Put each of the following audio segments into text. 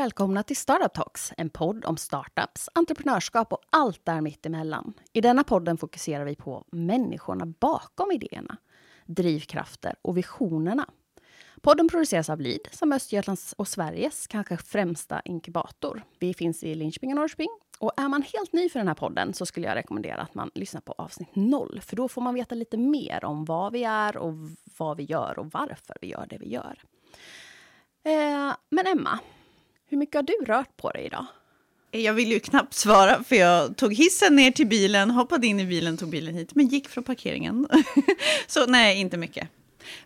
Välkomna till Startup Talks, en podd om startups, entreprenörskap och allt där mittemellan. I denna podden fokuserar vi på människorna bakom idéerna, drivkrafter och visionerna. Podden produceras av Lid, som Östergötlands och Sveriges kanske främsta inkubator. Vi finns i Linköping och Norrköping. Och är man helt ny för den här podden så skulle jag rekommendera att man lyssnar på avsnitt noll, för då får man veta lite mer om vad vi är och vad vi gör och varför vi gör det vi gör. Eh, men Emma, hur mycket har du rört på dig idag? Jag vill ju knappt svara, för jag tog hissen ner till bilen, hoppade in i bilen, tog bilen hit, men gick från parkeringen. så nej, inte mycket.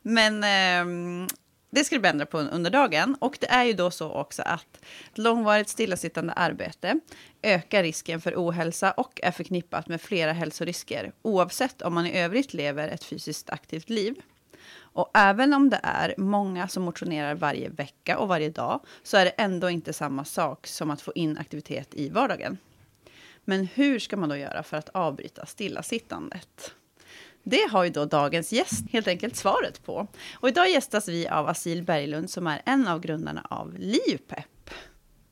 Men eh, det ska du ändra på under dagen. Och det är ju då så också att långvarigt stillasittande arbete ökar risken för ohälsa och är förknippat med flera hälsorisker, oavsett om man i övrigt lever ett fysiskt aktivt liv. Och även om det är många som motionerar varje vecka och varje dag, så är det ändå inte samma sak som att få in aktivitet i vardagen. Men hur ska man då göra för att avbryta stillasittandet? Det har ju då dagens gäst helt enkelt svaret på. Och idag gästas vi av Asil Berglund som är en av grundarna av Livpepp.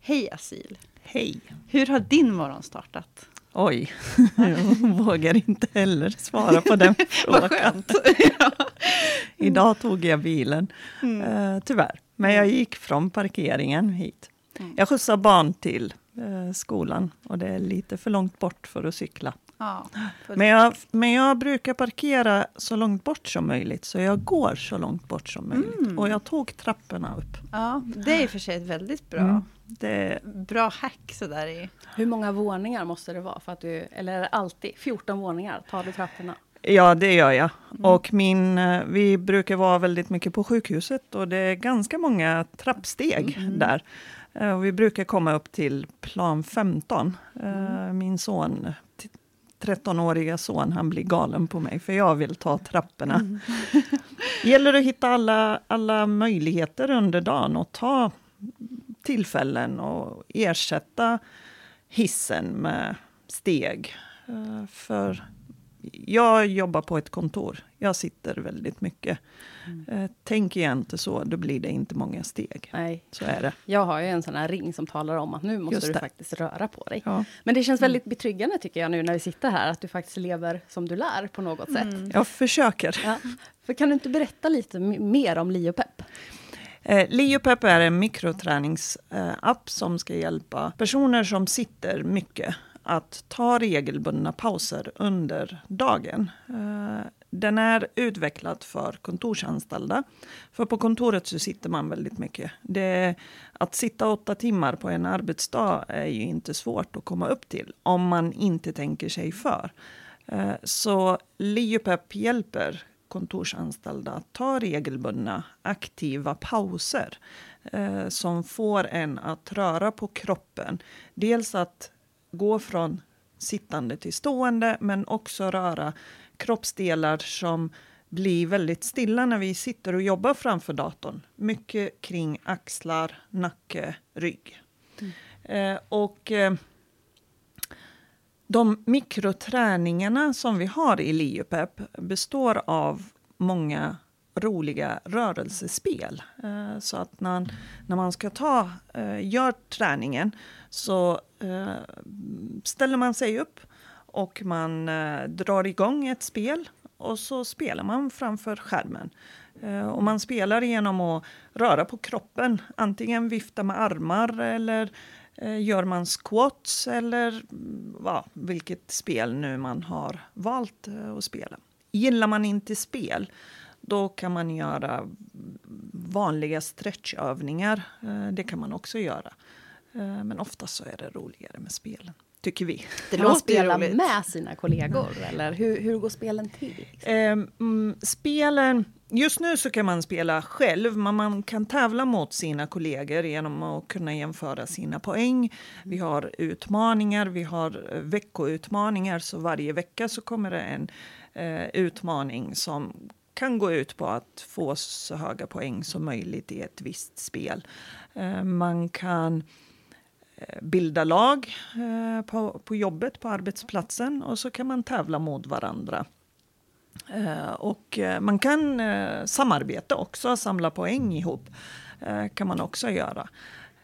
Hej Asil! Hej! Hur har din morgon startat? Oj, jag vågar inte heller svara på den frågan. Vad skönt! Idag tog jag bilen, mm. uh, tyvärr. Men jag gick från parkeringen hit. Mm. Jag skjutsar barn till uh, skolan och det är lite för långt bort för att cykla. Ja, men, jag, men jag brukar parkera så långt bort som möjligt, så jag går så långt bort som möjligt. Mm. Och jag tog trapporna upp. Ja, det är i och för sig ett väldigt bra, mm. det... bra hack sådär i... Hur många våningar måste det vara? För att du, eller är det alltid 14 våningar? Tar du trapporna? Ja, det gör jag. Mm. Och min, eh, vi brukar vara väldigt mycket på sjukhuset och det är ganska många trappsteg mm. där. Uh, vi brukar komma upp till plan 15. Uh, mm. Min son 13-åriga son, han blir galen på mig, för jag vill ta trapporna. Mm. gäller att hitta alla, alla möjligheter under dagen och ta tillfällen och ersätta hissen med steg. Eh, för jag jobbar på ett kontor. Jag sitter väldigt mycket. Mm. Eh, tänker jag inte så, då blir det inte många steg. Nej. Så är det. Jag har ju en sån här ring som talar om att nu måste du faktiskt röra på dig. Ja. Men det känns mm. väldigt betryggande tycker jag nu när vi sitter här, att du faktiskt lever som du lär på något mm. sätt. Jag försöker. Ja. För kan du inte berätta lite mer om Liopep? Eh, Liopep är en mikroträningsapp som ska hjälpa personer som sitter mycket att ta regelbundna pauser under dagen. Eh, den är utvecklad för kontorsanställda. För på kontoret så sitter man väldigt mycket. Det, att sitta åtta timmar på en arbetsdag är ju inte svårt att komma upp till om man inte tänker sig för. Eh, så Liopep hjälper kontorsanställda att ta regelbundna aktiva pauser eh, som får en att röra på kroppen. Dels att gå från sittande till stående, men också röra kroppsdelar som blir väldigt stilla när vi sitter och jobbar framför datorn. Mycket kring axlar, nacke, rygg. Mm. Eh, och eh, de mikroträningarna som vi har i Liopep består av många roliga rörelsespel. Eh, så att när, när man ska ta, eh, gör träningen så eh, ställer man sig upp och man eh, drar igång ett spel och så spelar man framför skärmen. Eh, och man spelar genom att röra på kroppen, antingen vifta med armar eller eh, gör man squats eller mm, ja, vilket spel nu man har valt att spela. Gillar man inte spel då kan man göra vanliga stretchövningar. Eh, det kan man också göra. Eh, men oftast så är det roligare med spelen, tycker vi. Det låter spela roligt. med sina kollegor, eller hur, hur går spelen till? Um, spelen, just nu så kan man spela själv, men man kan tävla mot sina kollegor genom att kunna jämföra sina poäng. Vi har utmaningar, vi har veckoutmaningar, så varje vecka så kommer det en utmaning som kan gå ut på att få så höga poäng som möjligt i ett visst spel. Eh, man kan eh, bilda lag eh, på, på jobbet, på arbetsplatsen och så kan man tävla mot varandra. Och man kan samarbeta också, samla poäng ihop kan man också göra.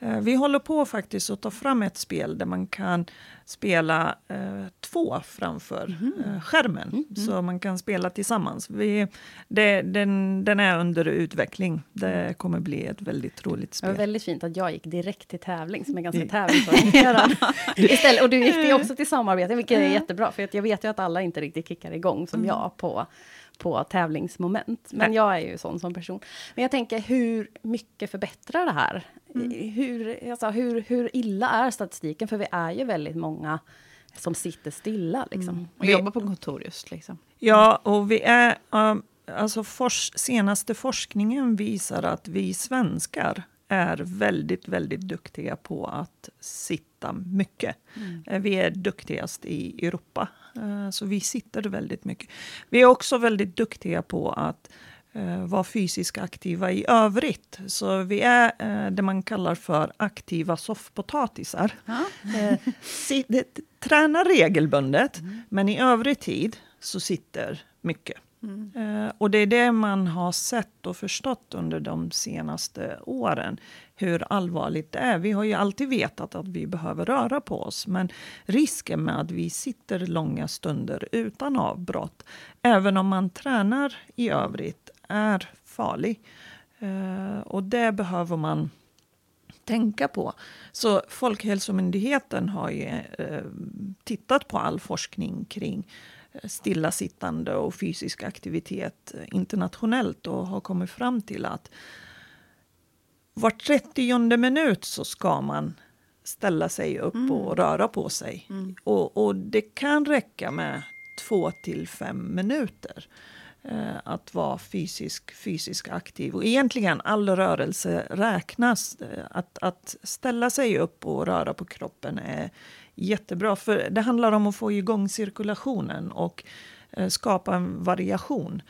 Eh, vi håller på faktiskt att ta fram ett spel där man kan spela eh, två framför Mhm. eh, skärmen. Mm, Så man kan spela tillsammans. Vi, det, den, den är under utveckling. Det kommer bli ett väldigt roligt Det var spel. väldigt fint att jag gick direkt till tävling, som är ganska Det- tävlingsorienterad. Istället, och du gick också till samarbete, vilket är jättebra, för jag vet ju att alla inte riktigt kickar igång som jag på, på tävlingsmoment. Men Nej. jag är ju sån som person. Men jag tänker, hur mycket förbättrar det här? Hur, alltså, hur, hur illa är statistiken? För vi är ju väldigt många som sitter stilla. Liksom. Och jobbar på kontor just liksom. Ja, och vi är... um, alltså fors, senaste forskningen visar att vi svenskar är väldigt, väldigt duktiga på att sitta mycket. Eh, Vi är duktigast i Europa, så vi sitter väldigt mycket. Vi är också väldigt duktiga på att eh, vara fysiskt aktiva i övrigt. Så vi är eh, det man kallar för aktiva soffpotatisar. Eh, det- tränar regelbundet, men i övrig tid så sitter mycket. Eh, och det är det man har sett och förstått under de senaste åren, hur allvarligt det är. Vi har ju alltid vetat att vi behöver röra på oss, men risken med att vi sitter långa stunder utan avbrott, även om man tränar i övrigt, är farlig. Eh, och det behöver man tänka på. Så Folkhälsomyndigheten har ju eh, tittat på all forskning kring eh, stillasittande och fysisk aktivitet internationellt och har kommit fram till att var 30 minut så ska man ställa sig upp och röra på sig. Och, och det kan räcka med två till fem minuter eh, att vara fysisk, fysisk aktiv. Och egentligen all rörelse räknas. Eh, Att, att ställa sig upp och röra på kroppen är jättebra. För det handlar om att få igång cirkulationen och eh, skapa en variation.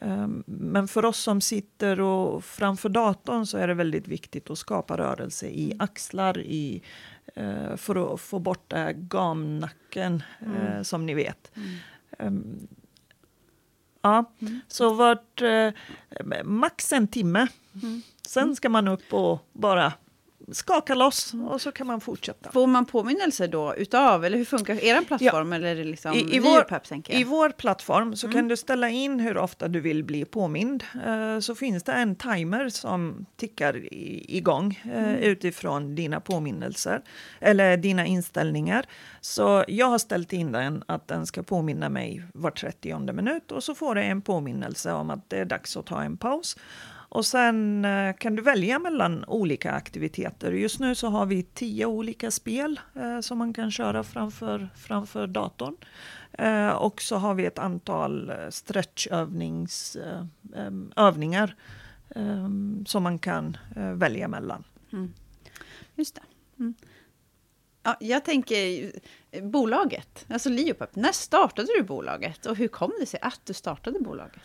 Eh, Men för oss som sitter och framför datorn så är det väldigt viktigt att skapa rörelse i axlar, i, eh, för att få bort gamnacken eh, som ni vet. Ehm, Ja, så vart eh, max en timme. Sen ska man upp och bara skaka loss och så kan man fortsätta. Får man påminnelser då utav, eller hur funkar er plattform? Eller är det liksom I, i, vår? I vår plattform så kan du ställa in hur ofta du vill bli påmind. Eh, så finns det en timer som tickar i, igång eh, utifrån dina påminnelser eller dina inställningar. Så jag har ställt in den att den ska påminna mig var 30 minut och så får du en påminnelse om att det är dags att ta en paus. Och sen eh, kan du välja mellan olika aktiviteter. Just nu så har vi tio olika spel eh, som man kan köra framför, framför datorn. Eh, och så har vi ett antal eh, stretchövningar eh, em, som man kan eh, välja mellan. Just det. Mm. Ja, jag tänker eh, bolaget, alltså Leopep. När startade du bolaget och hur kom det sig att du startade bolaget?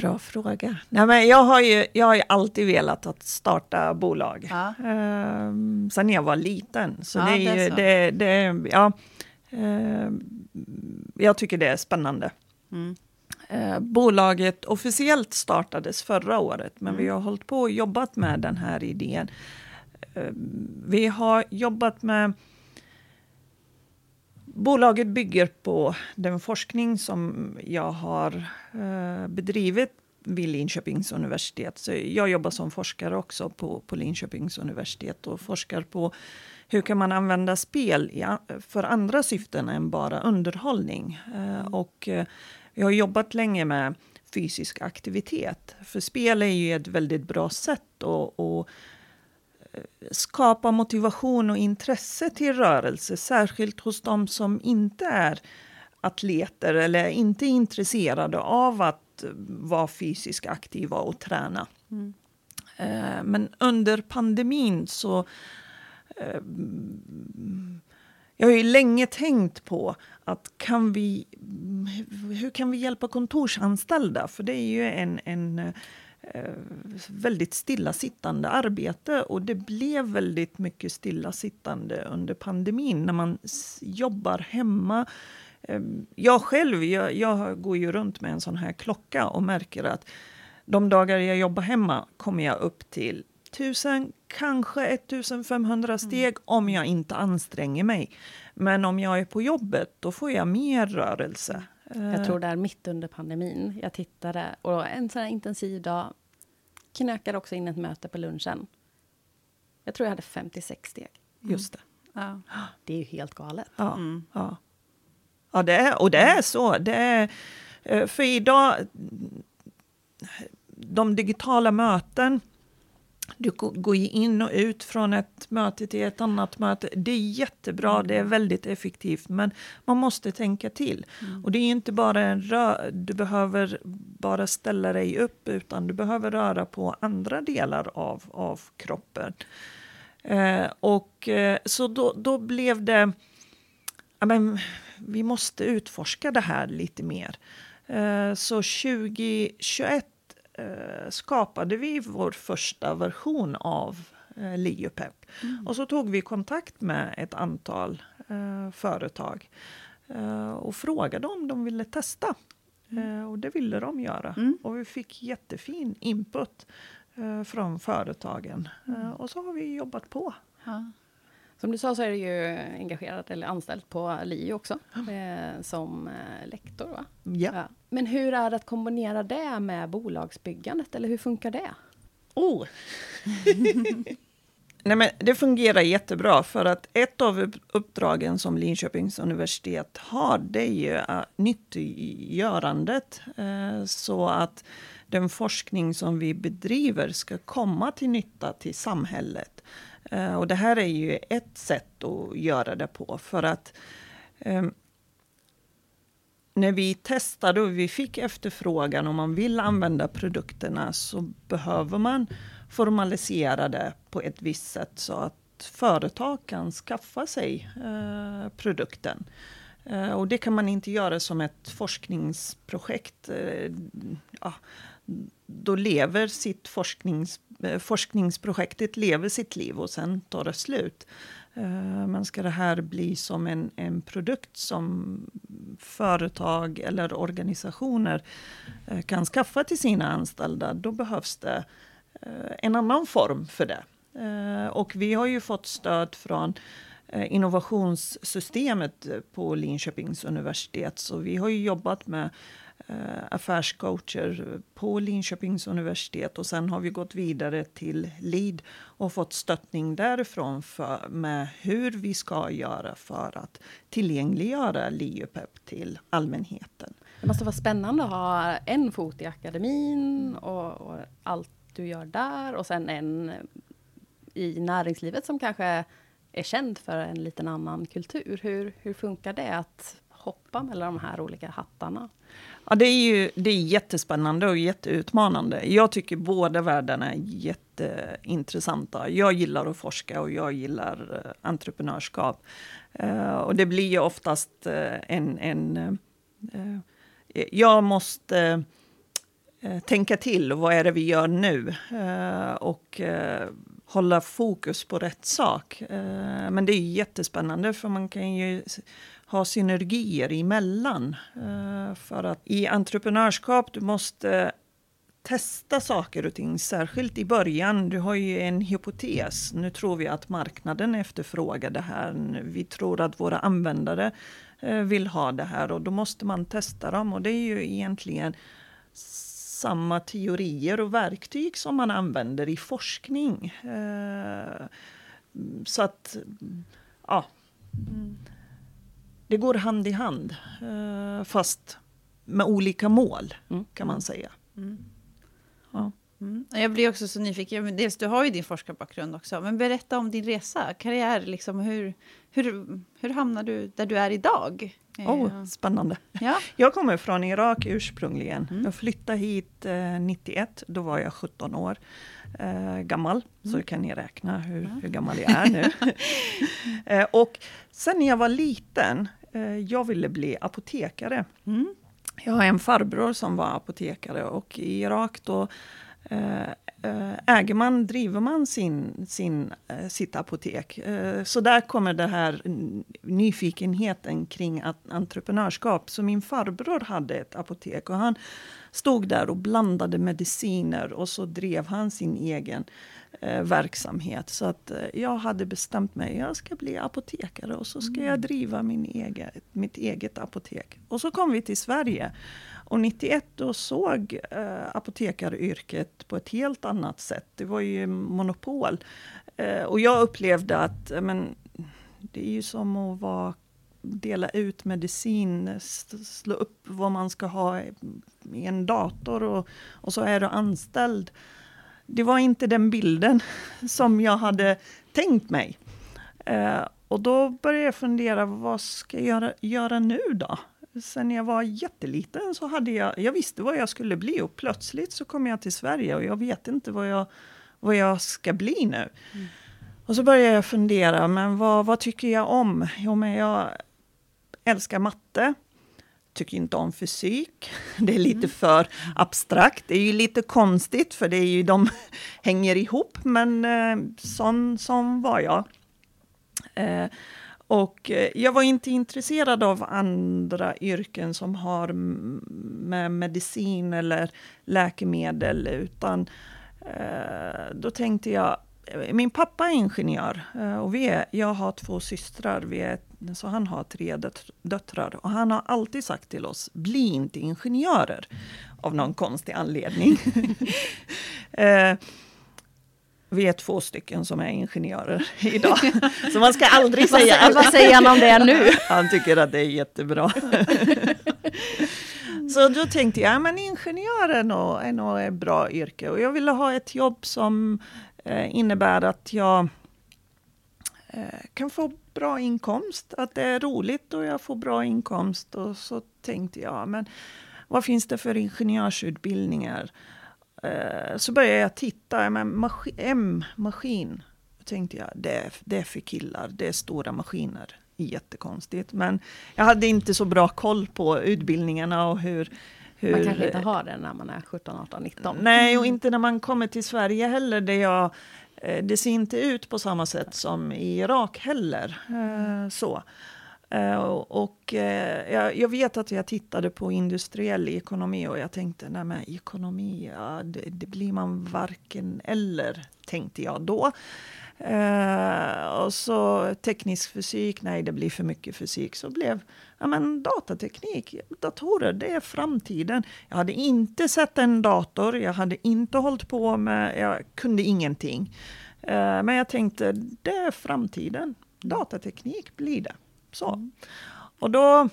Bra fråga. Nej, men jag, har ju, jag har ju alltid velat att starta bolag. Ja. Ehm, sen jag var liten. Så Ja, det är ju, det, det, ja, ehm, jag tycker det är spännande. Mm. Eh, bolaget officiellt startades förra året, men Mm. vi har hållit på och jobbat med den här idén. Eh, vi har jobbat med... Bolaget bygger på den forskning som jag har eh, bedrivit vid Linköpings universitet. Så jag jobbar som forskare också på, på Linköpings universitet och forskar på hur kan man använda spel för andra syften än bara underhållning. Eh, och eh, jag har jobbat länge med fysisk aktivitet. För spel är ju ett väldigt bra sätt att, att skapa motivation och intresse till rörelse. Särskilt hos de som inte är atleter eller inte är intresserade av att vara fysiskt aktiva och träna. Eh, Men under pandemin så eh, jag har ju länge tänkt på att kan vi, hur kan vi hjälpa kontorsanställda? För det är ju en, en väldigt stillasittande arbete och det blev väldigt mycket stillasittande under pandemin när man jobbar hemma. Eh, Jag själv, jag, jag går ju runt med en sån här klocka och märker att de dagar jag jobbar hemma kommer jag upp till 1000, kanske 1500 steg om jag inte anstränger mig. Men om jag är på jobbet, då får jag mer rörelse. Jag tror det är mitt under pandemin. Jag tittade och en sån här intensiv dag knökade också in ett möte på lunchen. Jag tror jag hade 56 steg. Just det. Ja. Det är ju helt galet. Ja, Mm. ja. ja det är, och det är så. Det är, eh, för idag, de digitala möten, du gå- går in och ut från ett möte till ett annat möte. Det är jättebra, det är väldigt effektivt, men man måste tänka till. Och det är inte bara en rö- du behöver bara ställa dig upp, utan du behöver röra på andra delar av, av kroppen. Eh, och eh, så då, då blev det, ja, men, vi måste utforska det här lite mer. Eh, så 2021 eh, skapade vi vår första version av eh, Liopep. Och så tog vi kontakt med ett antal eh, företag eh, och frågade om de ville testa. Eh, och det ville de göra. Mm. Och vi fick jättefin input eh, från företagen. Eh, och så har vi jobbat på. Ja. Som du sa så är du ju engagerad eller anställd på LiU också. Eh, som eh, lektor va? Ja. Ja. Men hur är det att kombinera det med bolagsbyggandet? Eller hur funkar det? Oh. Nej, men det fungerar jättebra för att ett av upp- uppdragen som Linköpings universitet har det är ju uh, nyttiggörandet. eh, så att den forskning som vi bedriver ska komma till nytta till samhället. Eh, och det här är ju ett sätt att göra det på för att ehm, när vi testade och vi fick efterfrågan om man vill använda produkterna så behöver man formalisera det på ett visst sätt så att företag kan skaffa sig eh, produkten. Eh, och det kan man inte göra som ett forskningsprojekt. Eh, ja, då lever sitt forsknings, eh, forskningsprojektet lever sitt liv och sen tar det slut. Eh, men ska det här bli som en, en produkt som företag eller organisationer eh, kan skaffa till sina anställda, då behövs det en annan form för det. Och vi har ju fått stöd från innovationssystemet på Linköpings universitet, så vi har ju jobbat med Eh, affärscoacher på Linköpings universitet och sen har vi gått vidare till LID och fått stöttning därifrån för, med hur vi ska göra för att tillgängliggöra LiUPEP till allmänheten. Det måste vara spännande att ha en fot i akademin och, och allt du gör där och sen en i näringslivet som kanske är känd för en liten annan kultur. Hur, hur funkar det att hoppa mellan de här olika hattarna? Ja, det är ju det är jättespännande och jätteutmanande. Jag tycker båda världarna är jätteintressanta. Jag gillar att forska och jag gillar eh, entreprenörskap. Eh, och det blir ju oftast eh, en... en jag måste tänka till, vad är det vi gör nu? Och hålla fokus på rätt sak. Men det är jättespännande för man kan ju ha synergier emellan. Eh, för att i entreprenörskap, du måste testa saker och ting, särskilt i början. Du har ju en hypotes. Nu tror vi att marknaden efterfrågar det här. Vi tror att våra användare eh, vill ha det här och då måste man testa dem. Och det är ju egentligen samma teorier och verktyg som man använder i forskning. Eh, så att, ja. Mm. Det går hand i hand, eh, fast med olika mål Mm. kan man säga. Ja. Mm. Jag blir också så nyfiken. Dels, du har ju din forskarbakgrund också. Men berätta om din resa, karriär. Liksom, hur, hur, hur hamnade du där du är idag? Oh, Eh, spännande. Ja. Jag kommer från Irak ursprungligen. Mm. Jag flyttade hit eh, 91, då var jag 17 år eh, gammal. Så kan ni räkna hur, hur gammal jag är nu. eh, och sen när jag var liten, Eh, jag ville bli apotekare. Mm. Jag har en farbror som var apotekare och i Irak då äger man, driver man sin, sin, eh, sitt apotek. Så där kommer det här nyfikenheten kring entreprenörskap. Så min farbror hade ett apotek och han stod där och blandade mediciner och så drev han sin egen eh, verksamhet. Så att eh, jag hade bestämt mig, jag ska bli apotekare och så ska jag mm. driva min egen, mitt eget apotek. Och så kom vi till Sverige. Och 91 då såg eh, apotekaryrket på ett helt annat sätt. Det var ju monopol. Eh, och jag upplevde att men, det är ju som att vara dela ut medicin, slå upp vad man ska ha i en dator och, och så är du anställd. Det var inte den bilden som jag hade tänkt mig. Eh, och då började jag fundera, vad ska jag göra, göra nu då? Sen jag var jätteliten så hade jag, jag visste vad jag skulle bli och plötsligt så kom jag till Sverige och jag vet inte vad jag, vad jag ska bli nu. Mm. Och så började jag fundera, men vad, vad tycker jag om? Jo, men jag älskar matte. Tycker inte om fysik. Det är lite mm. för abstrakt. Det är ju lite konstigt för det är ju, de hänger ihop, men eh, sån, sån var jag. Eh, och eh, jag var inte intresserad av andra yrken som har med medicin eller läkemedel, utan eh, då tänkte jag eh, min pappa är ingenjör eh, och vi är, jag har två systrar, vi är, så han har tre döttrar. Och han har alltid sagt till oss, bli inte ingenjörer av någon konstig anledning. eh, vi är två stycken som är ingenjörer idag. Så man ska aldrig säga... vad, vad säger han om det nu? han tycker att det är jättebra. Så då tänkte jag, men ingenjör är nog, är nog ett bra yrke. Och jag ville ha ett jobb som eh, innebär att jag eh, kan få bra inkomst, att det är roligt och jag får bra inkomst. Och så tänkte jag, men vad finns det för ingenjörsutbildningar? Eh, så började jag titta, men M-maskin, tänkte jag, det är, det är för killar, det är stora maskiner. Jättekonstigt, men jag hade inte så bra koll på utbildningarna och hur, hur, man kanske inte har det när man är 17, 18, 19. Nej, och inte när man kommer till Sverige heller. Det, jag, eh, det ser inte ut på samma sätt som i Irak heller. Eh, så. Eh, och eh, jag vet att jag tittade på industriell ekonomi och jag tänkte, nej men ekonomi, ja, det, det blir man varken eller, tänkte jag då. Uh, och så teknisk fysik, nej det blir för mycket fysik. Så blev ja, men datateknik, datorer, det är framtiden. Jag hade inte sett en dator, jag hade inte hållit på med, jag kunde ingenting. Uh, men jag tänkte, det är framtiden. Datateknik blir det. Så. Mm. Och då...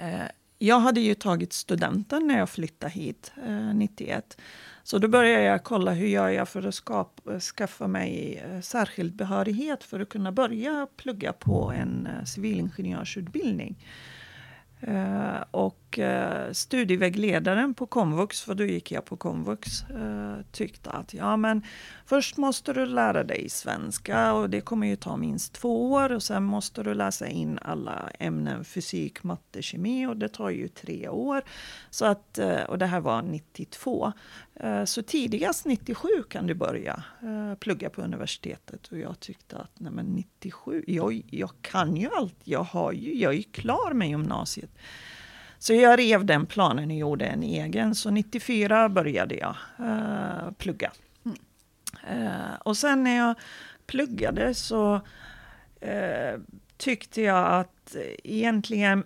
Uh, jag hade ju tagit studenten när jag flyttade hit, 91. Så då började jag kolla hur gör jag för att skapa, skaffa mig eh, särskild behörighet för att kunna börja plugga på en eh, civilingenjörsutbildning. Uh, och eh, studievägledaren på komvux, för då gick jag på komvux, eh, tyckte att ja men först måste du lära dig svenska och det kommer ju ta minst två år och sen måste du läsa in alla ämnen fysik, matte, kemi och det tar ju tre år. Så att, eh, och det här var 92. Så tidigast 97 kan du börja plugga på universitetet och jag tyckte att nej men 97, jag, jag kan ju allt, jag, har ju, jag är ju klar med gymnasiet. Så jag rev den planen och gjorde en egen. Så 94 började jag uh, plugga. Mm. Uh, och sen när jag pluggade så uh, tyckte jag att egentligen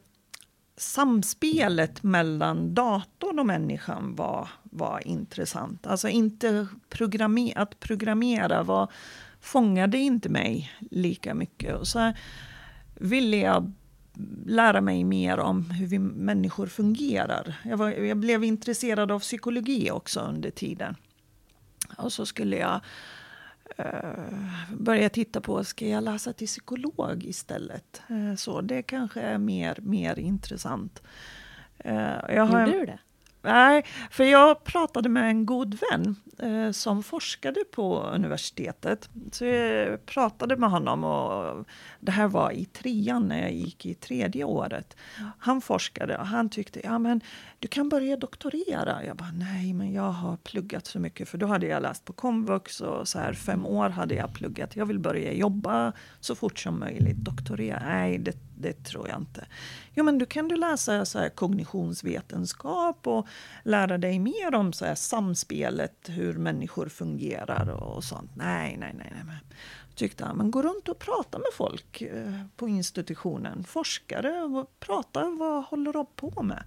samspelet mellan datorn och människan var, var intressant. Alltså inte programmer, att programmera var, fångade inte mig lika mycket. Och så ville jag lära mig mer om hur vi människor fungerar. Jag, var, jag blev intresserad av psykologi också under tiden. Och så skulle jag uh, börja titta på, ska jag läsa till psykolog istället? Uh, så det kanske är mer, mer intressant. Uh, jag Gjorde du det? Nej, för jag pratade med en god vän eh, som forskade på universitetet. Så jag pratade med honom och det här var i trean när jag gick i tredje året. Han forskade och han tyckte, ja men du kan börja doktorera. Jag bara, nej men jag har pluggat så mycket för då hade jag läst på komvux och så här fem år hade jag pluggat. Jag vill börja jobba så fort som möjligt, doktorera. Nej, det, det tror jag inte. Jo men du kan du läsa så här kognitionsvetenskap och lära dig mer om så här samspelet, hur människor fungerar och sånt. Nej, nej, nej. nej. Tyckte han, men gå runt och prata med folk eh, på institutionen. Forskare, prata, vad håller de på med?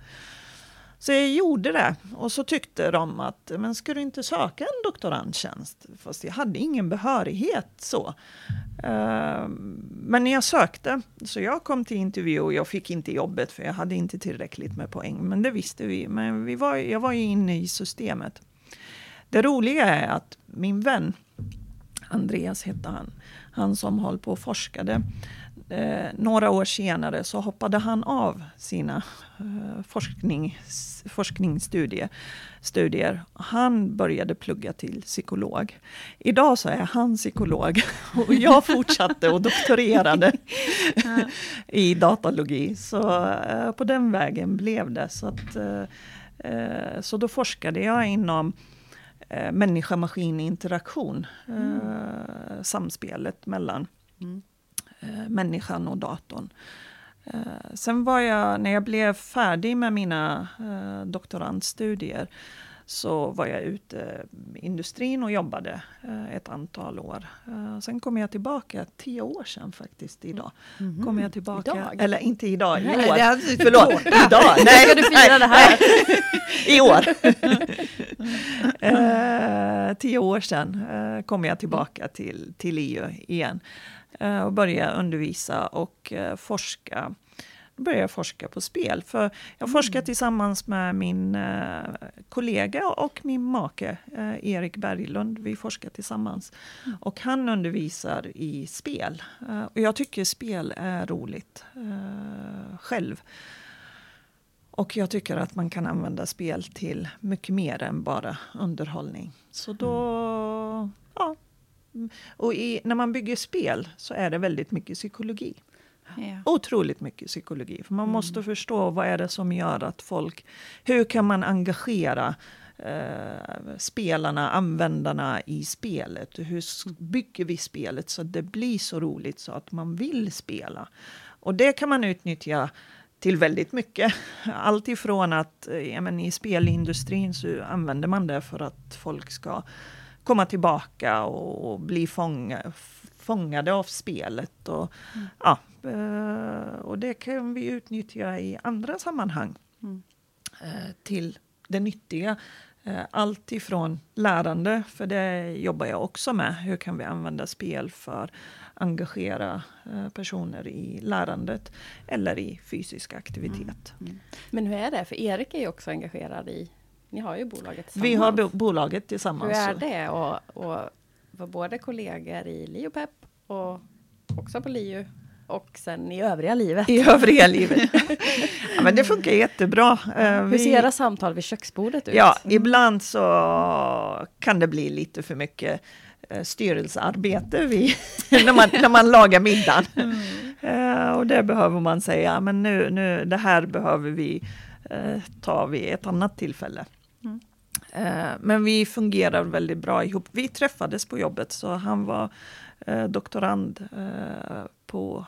Så jag gjorde det och så tyckte de att men ska du inte söka en doktorandtjänst? Fast jag hade ingen behörighet så. Eh, men jag sökte, så jag kom till intervju och jag fick inte jobbet för jag hade inte tillräckligt med poäng. Men det visste vi. Men vi var, jag var ju inne i systemet. Det roliga är att min vän, Andreas hette han, han som höll på och forskade. Eh, några år senare så hoppade han av sina eh, forskning, forskningsstudier. Studier. Han började plugga till psykolog. Idag så är han psykolog och jag fortsatte och doktorerade i datalogi. Så eh, på den vägen blev det. Så, att, eh, eh så då forskade jag inom eh, människa-maskin-interaktion. Mm. Samspelet mellan mm. Eh, människan och datorn. Eh, sen var jag, när jag blev färdig med mina eh, doktorandstudier, så var jag ute i industrin och jobbade ett antal år. Sen kom jag tillbaka, tio år sedan faktiskt, idag. Mm -hmm. Kom jag tillbaka, idag? eller inte idag, i nej, år. Det Förlåt, idag. Nej, ska du fira det här? I år. eh, tio år sedan eh, kom jag tillbaka till, till EU igen och började undervisa och eh, forska började jag forska på spel. För jag mm. forskar tillsammans med min eh, kollega och min make eh, Erik Berglund. Vi forskar tillsammans. Mm. Och han undervisar i spel. Eh, och jag tycker spel är roligt eh, själv. Och jag tycker att man kan använda spel till mycket mer än bara underhållning. Så då, mm. ja. Och i, när man bygger spel så är det väldigt mycket psykologi. Ja. Otroligt mycket psykologi. För man mm. måste förstå vad är det som gör att folk... Hur kan man engagera eh, spelarna, användarna i spelet? Hur bygger vi spelet så att det blir så roligt så att man vill spela? Och det kan man utnyttja till väldigt mycket. Allt ifrån att eh, ja, men i spelindustrin så använder man det för att folk ska komma tillbaka och, bli fånga, fångade av spelet. Och, mm. ja, eh, och det kan vi utnyttja i andra sammanhang mm. Eh, till det nyttiga. Allt ifrån lärande, för det jobbar jag också med. Hur kan vi använda spel för engagera eh, personer i lärandet eller i fysisk aktivitet. Mm. Mm. Men hur är det? För Erik är ju också engagerad i, ni har ju bolaget tillsammans. Vi har bo bolaget tillsammans. Hur är det att vara både kollegor i Liopep och också på LiU och sen i övriga livet. I övriga livet. ja, men det funkar jättebra. Uh, Hur ser era samtal vid köksbordet ut? Ja, ibland så kan det bli lite för mycket Eh, styrelsearbete vid, när, man, när man lagar middagen. Mm. Uh, och det behöver man säga, men nu, nu, det här behöver vi uh, ta vid ett annat tillfälle. Mm. Uh, men vi fungerar väldigt bra ihop. Vi träffades på jobbet, så han var doktorand på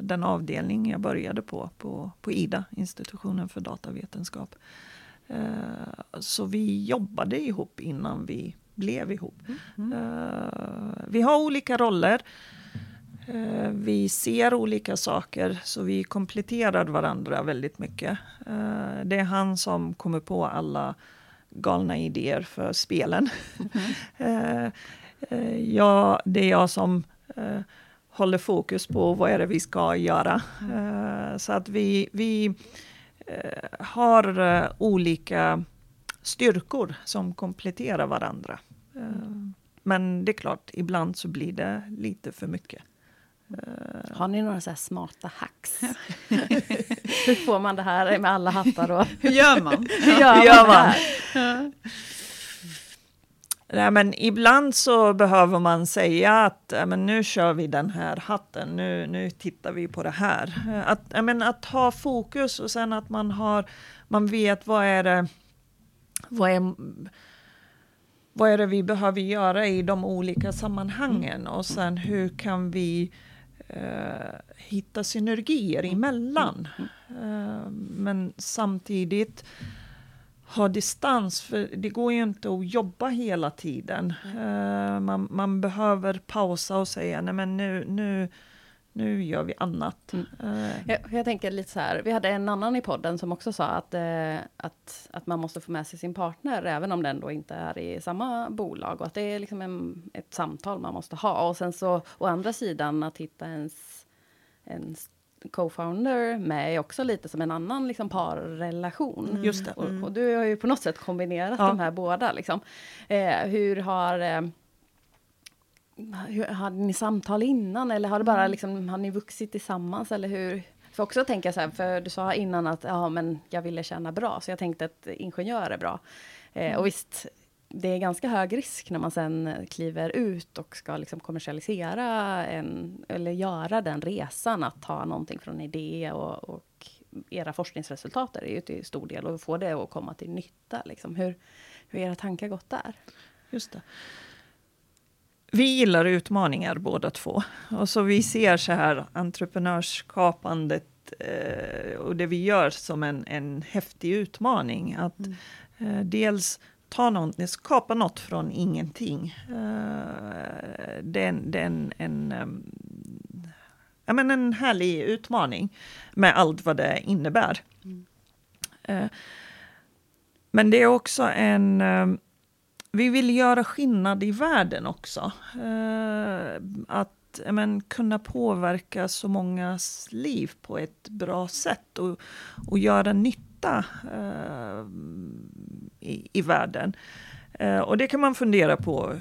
den avdelning jag började på, på, på IDA, institutionen för datavetenskap. så vi jobbade ihop innan vi blev ihop. Mm. Uh, vi har olika roller. Vi ser olika saker, så vi kompletterar varandra väldigt mycket. Det är han som kommer på alla galna idéer för spelen. Mm. ja, det är jag som håller fokus på vad är det vi ska göra. Mm. så att vi, vi har olika styrkor som kompletterar varandra. Eh, men det är klart, ibland så blir det lite för mycket. Har ni några så smarta hacks? Hur får man det här med alla hattar? Och Hur gör man? hur gör man, gör man? här? Nej, men ibland så behöver man säga att ja, men nu kör vi den här hatten, nu, nu tittar vi på det här. Att, ja, men att ha fokus och sen att man, har, man vet vad är det vad är, vad är det vi behöver göra i de olika sammanhangen och sen hur kan vi eh, hitta synergier emellan. Eh, men samtidigt ha distans, för det går ju inte att jobba hela tiden. Eh, man, man behöver pausa och säga, nej men nu, nu, nu gör vi annat. Eh, Jag, jag tänker lite så här, vi hade en annan i podden som också sa att, eh, att, att man måste få med sig sin partner, även om den då inte är i samma bolag. Och att det är liksom en, ett samtal man måste ha. Och sen så, å andra sidan, att hitta ens, ens co-founder med är också lite som en annan liksom, parrelation. Just det. Och, och du har ju på något sätt kombinerat Ja. de här båda. Liksom. Eh, hur har... Eh, hade ni samtal innan eller har det bara liksom, har ni vuxit tillsammans eller hur? För också tänka så här, för du sa innan att ja, men jag ville tjäna bra, så jag tänkte att ingenjör är bra. Eh, och visst, det är ganska hög risk när man sen kliver ut och ska liksom kommersialisera en, eller göra den resan att ta någonting från idé och, och era forskningsresultat är ju till stor del och få det att komma till nytta. Liksom. Hur, hur har era tankar gått där? Just det. Vi gillar utmaningar båda två. Och så vi ser så här entreprenörskapandet eh, och det vi gör som en, en häftig utmaning. Att eh, dels ta något, skapa något från ingenting. Eh, det är en, em, ja, men en härlig utmaning med allt vad det innebär. Eh, men det är också en em, vi vill göra skillnad i världen också. Eh, att men, kunna påverka så mångas liv på ett bra sätt och, och göra nytta eh, i, i världen. Eh, och det kan man fundera på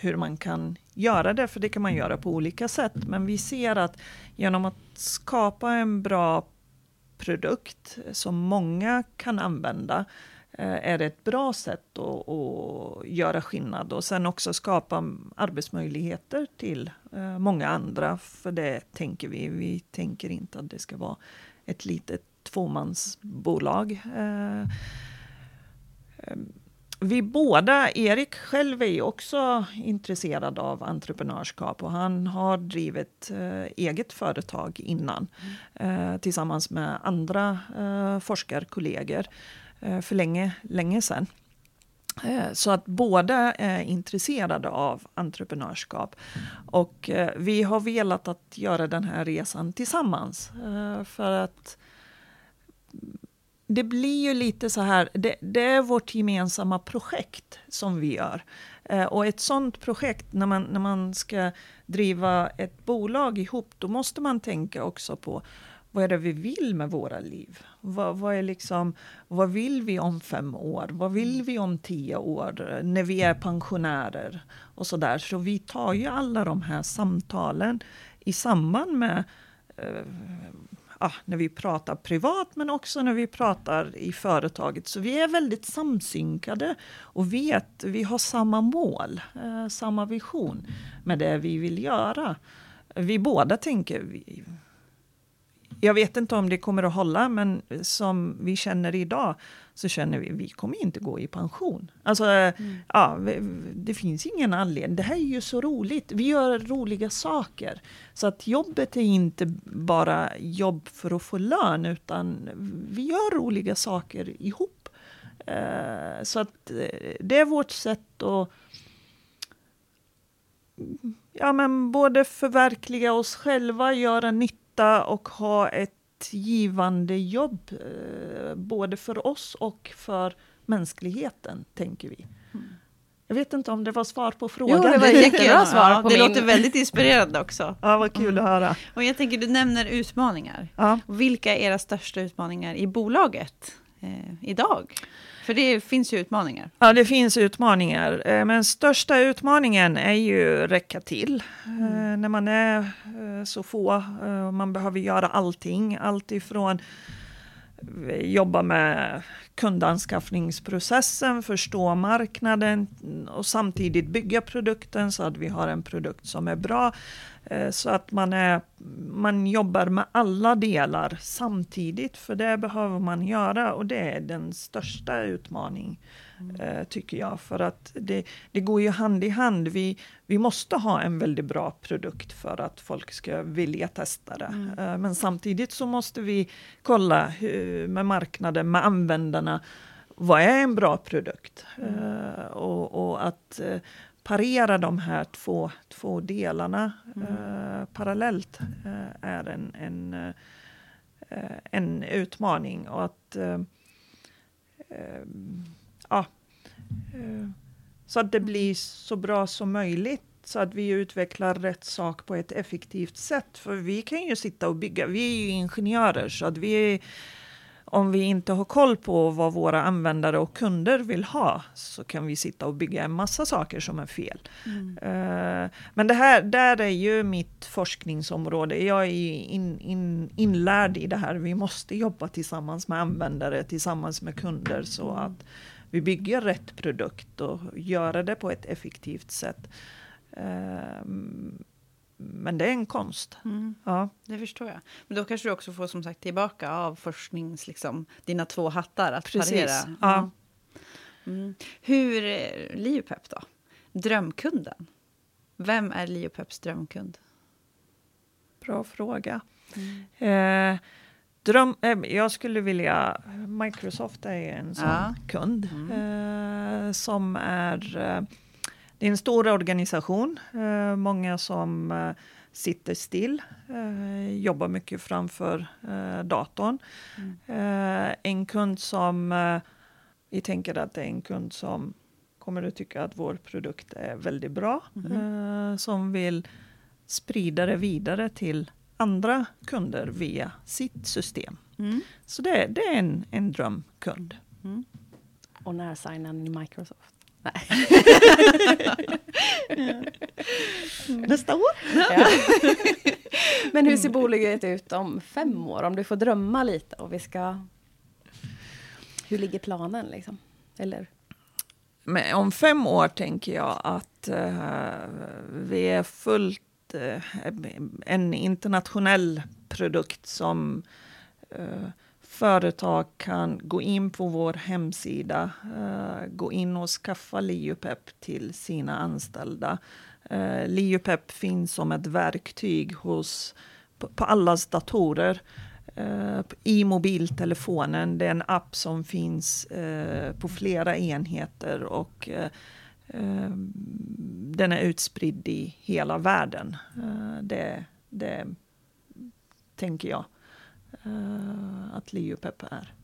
hur man kan göra det, för det kan man göra på olika sätt. Men vi ser att genom att skapa en bra produkt som många kan använda eh, är det ett bra sätt att, att göra skillnad och sen också skapa arbetsmöjligheter till eh, många andra. För det tänker vi. Vi tänker inte att det ska vara ett litet tvåmansbolag. Eh, eh, vi båda, Erik själv är ju också intresserad av entreprenörskap och han har drivit eh, eget företag innan eh, tillsammans med andra eh, forskarkollegor eh, Eh, för länge, länge sedan. Eh, så att båda är intresserade av entreprenörskap. Och eh, vi har velat att göra den här resan tillsammans. För att det blir ju lite så här, det, det är vårt gemensamma projekt som vi gör. Och ett sånt projekt, när man, när man ska driva ett bolag ihop, då måste man tänka också på vad är det vi vill med våra liv? Vad, vad, är liksom, vad vill vi om fem år? Vad vill vi om tio år? När vi är pensionärer och så där. Så vi tar ju alla de här samtalen i samband med eh, ah, när vi pratar privat men också när vi pratar i företaget. Så vi är väldigt samsynkade och vet, vi har samma mål, eh, samma vision med det vi vill göra. Vi båda tänker, vi, jag vet inte om det kommer att hålla, men som vi känner idag så känner vi vi kommer inte gå i pension. Alltså, ja, vi- det finns ingen anledning. Det här är ju så roligt. Vi gör roliga saker. Så att jobbet är inte bara jobb för att få lön, utan vi gör roliga saker ihop. Eh, Så att eh, det är vårt sätt att ja, men både förverkliga oss själva, göra nytta och ha ett givande jobb. Eh, både för oss och för mänskligheten, tänker vi. Jag vet inte om det var svar på frågan. Jo, det var jättebra svar Ja, det min- låter väldigt inspirerande också. Ja, vad kul att höra. Och jag tänker, du nämner utmaningar. Ja. Vilka är era största utmaningar i bolaget eh, idag? För det finns ju utmaningar. Ja, det finns utmaningar. Eh, men största utmaningen är ju räcka till. Mm. När man är eh, så få, man behöver göra allting. Allt ifrån jobba med kundanskaffningsprocessen, förstå marknaden och samtidigt bygga produkten så att vi har en produkt som är bra. Eh, så att man, är, man jobbar med alla delar samtidigt, för det behöver man göra och det är den största utmaningen mm. tycker jag. För att det, det går ju hand i hand. Vi, vi måste ha en väldigt bra produkt för att folk ska vilja testa det. Mm. Eh, men samtidigt så måste vi kolla hur, med marknaden, med användarna, vad är en bra produkt? Mm. och, och, att parera de här två, två delarna mm. eh, parallellt eh, är en, en, eh, en utmaning. Och att, ja, så att det blir så bra som möjligt så att vi utvecklar rätt sak på ett effektivt sätt. För vi kan ju sitta och bygga, vi är ju ingenjörer så att vi om vi inte har koll på vad våra användare och kunder vill ha så kan vi sitta och bygga en massa saker som är fel. Mm. Uh, men det här där är ju mitt forskningsområde. Jag är in, in, inlärd i det här. Vi måste jobba tillsammans med användare, tillsammans med kunder så mm. att vi bygger rätt produkt och gör det på ett effektivt sätt. Uh, men det är en konst. Mm. Ja. Det förstår jag. Men då kanske du också får som sagt tillbaka av forsknings, liksom, dina två hattar att Precis. parera. Ja. Mm. Hur, eh, Liopep då? Drömkunden? Vem är Liopeps drömkund? Bra fråga. Mm. Eh, dröm, eh, jag skulle vilja... Microsoft är en sån ja. kund mm. eh, som är eh, det är en stor organisation, eh, många som eh, sitter still, eh, jobbar mycket framför datorn. Mm. En kund som, vi tänker att det är en kund som kommer att tycka att vår produkt är väldigt bra, mm. som vill sprida det vidare till andra kunder via sitt system. Mm. Så det, det, är en, en drömkund. Mm. Och när signar ni Microsoft? Nej. Nästa år. Ja. Men hur ser bolaget ut om fem år? Om du får drömma lite och vi ska... Hur ligger planen liksom? Eller? Men om fem år tänker jag att uh, vi är fullt uh, en internationell produkt som Eh, företag kan gå in på vår hemsida, eh, gå in och skaffa Liupep till sina anställda. Uh, Liupep finns som ett verktyg hos, på, på allas datorer. I mobiltelefonen. Det är en app som finns på flera enheter och den är utspridd i hela världen. det, det tänker jag uh, att Liopep är.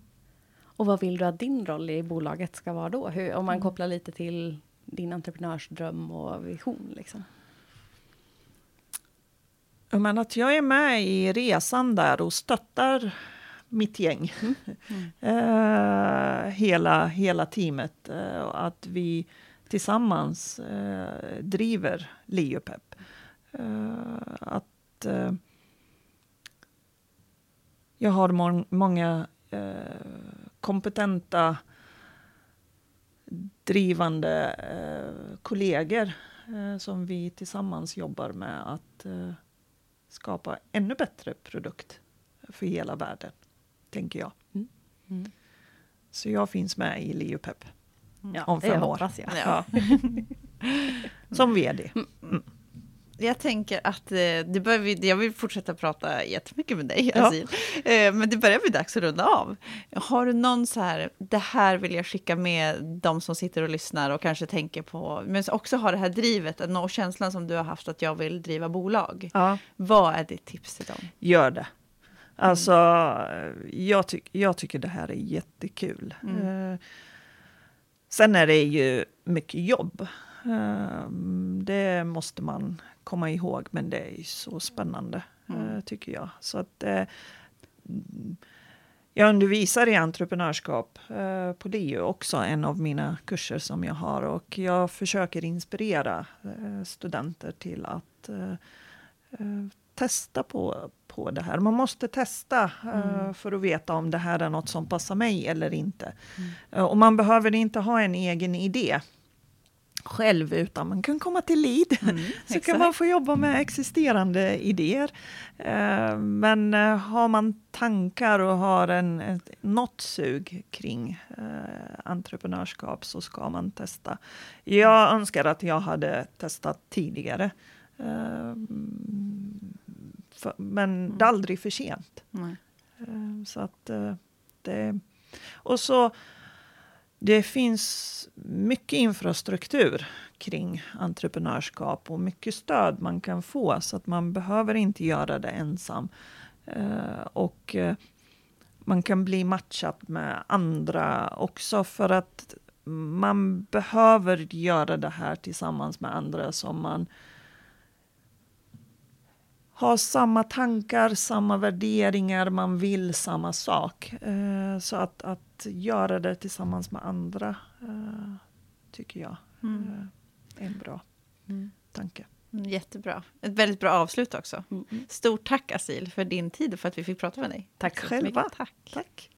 Och vad vill du att din roll i bolaget ska vara då? Hur, om man mm. kopplar lite till din entreprenörsdröm och vision. Liksom. Men att jag är med i resan där och stöttar mitt gäng. Mm. Mm. uh, hela, hela teamet. Uh, att vi tillsammans uh, driver Liopep. att jag har må många eh, kompetenta, drivande eh, kollegor eh, som vi tillsammans jobbar med att eh, skapa ännu bättre produkt för hela världen, tänker jag. Mm. Mm. Så jag finns med i Liopep ja, om fem år. Jag. Ja. Som vd. Mm. Mm jag tänker att eh, det börjar, jag vill fortsätta prata jättemycket med dig, ja. Eh, men det börjar bli dags att runda av. Har du någon så här, det här vill jag skicka med de som sitter och lyssnar och kanske tänker på, men också har det här drivet och känslan som du har haft att jag vill driva bolag. Ja. Vad är ditt tips till dem? Gör det. Alltså, jag, ty jag tycker det här är jättekul. Mm. Eh, sen är det ju mycket jobb. det måste man komma ihåg, men det är så spännande, mm. uh, tycker jag. Så att uh, Jag undervisar i entreprenörskap eh, på LiU, också en av mina kurser som jag har. Och jag försöker inspirera eh, studenter till att eh, eh testa på, på det här. Man måste testa eh, mm. för att veta om det här är något som passar mig eller inte. Mm. Eh, och man behöver inte ha en egen idé själv, utan man kan komma till LID. Mm, så kan man få jobba med existerande idéer. Eh, men eh, har man tankar och har en, ett, något sug kring eh, entreprenörskap så ska man testa. Jag önskar att jag hade testat tidigare. Men mm. det är aldrig för sent. Eh, så att det... Och så det finns mycket infrastruktur kring entreprenörskap och mycket stöd man kan få så att man behöver inte göra det ensam. Eh, och eh, man kan bli matchad med andra också för att man behöver göra det här tillsammans med andra som man har samma tankar, samma värderingar, man vill samma sak. Eh, så att, att göra det tillsammans med andra eh, tycker jag mm. eh, är en bra mm. tanke. Mm, jättebra. Ett väldigt bra avslut också. Mm. Stort tack Asil för din tid och för att vi fick prata med dig. Tack själva. Tack. tack.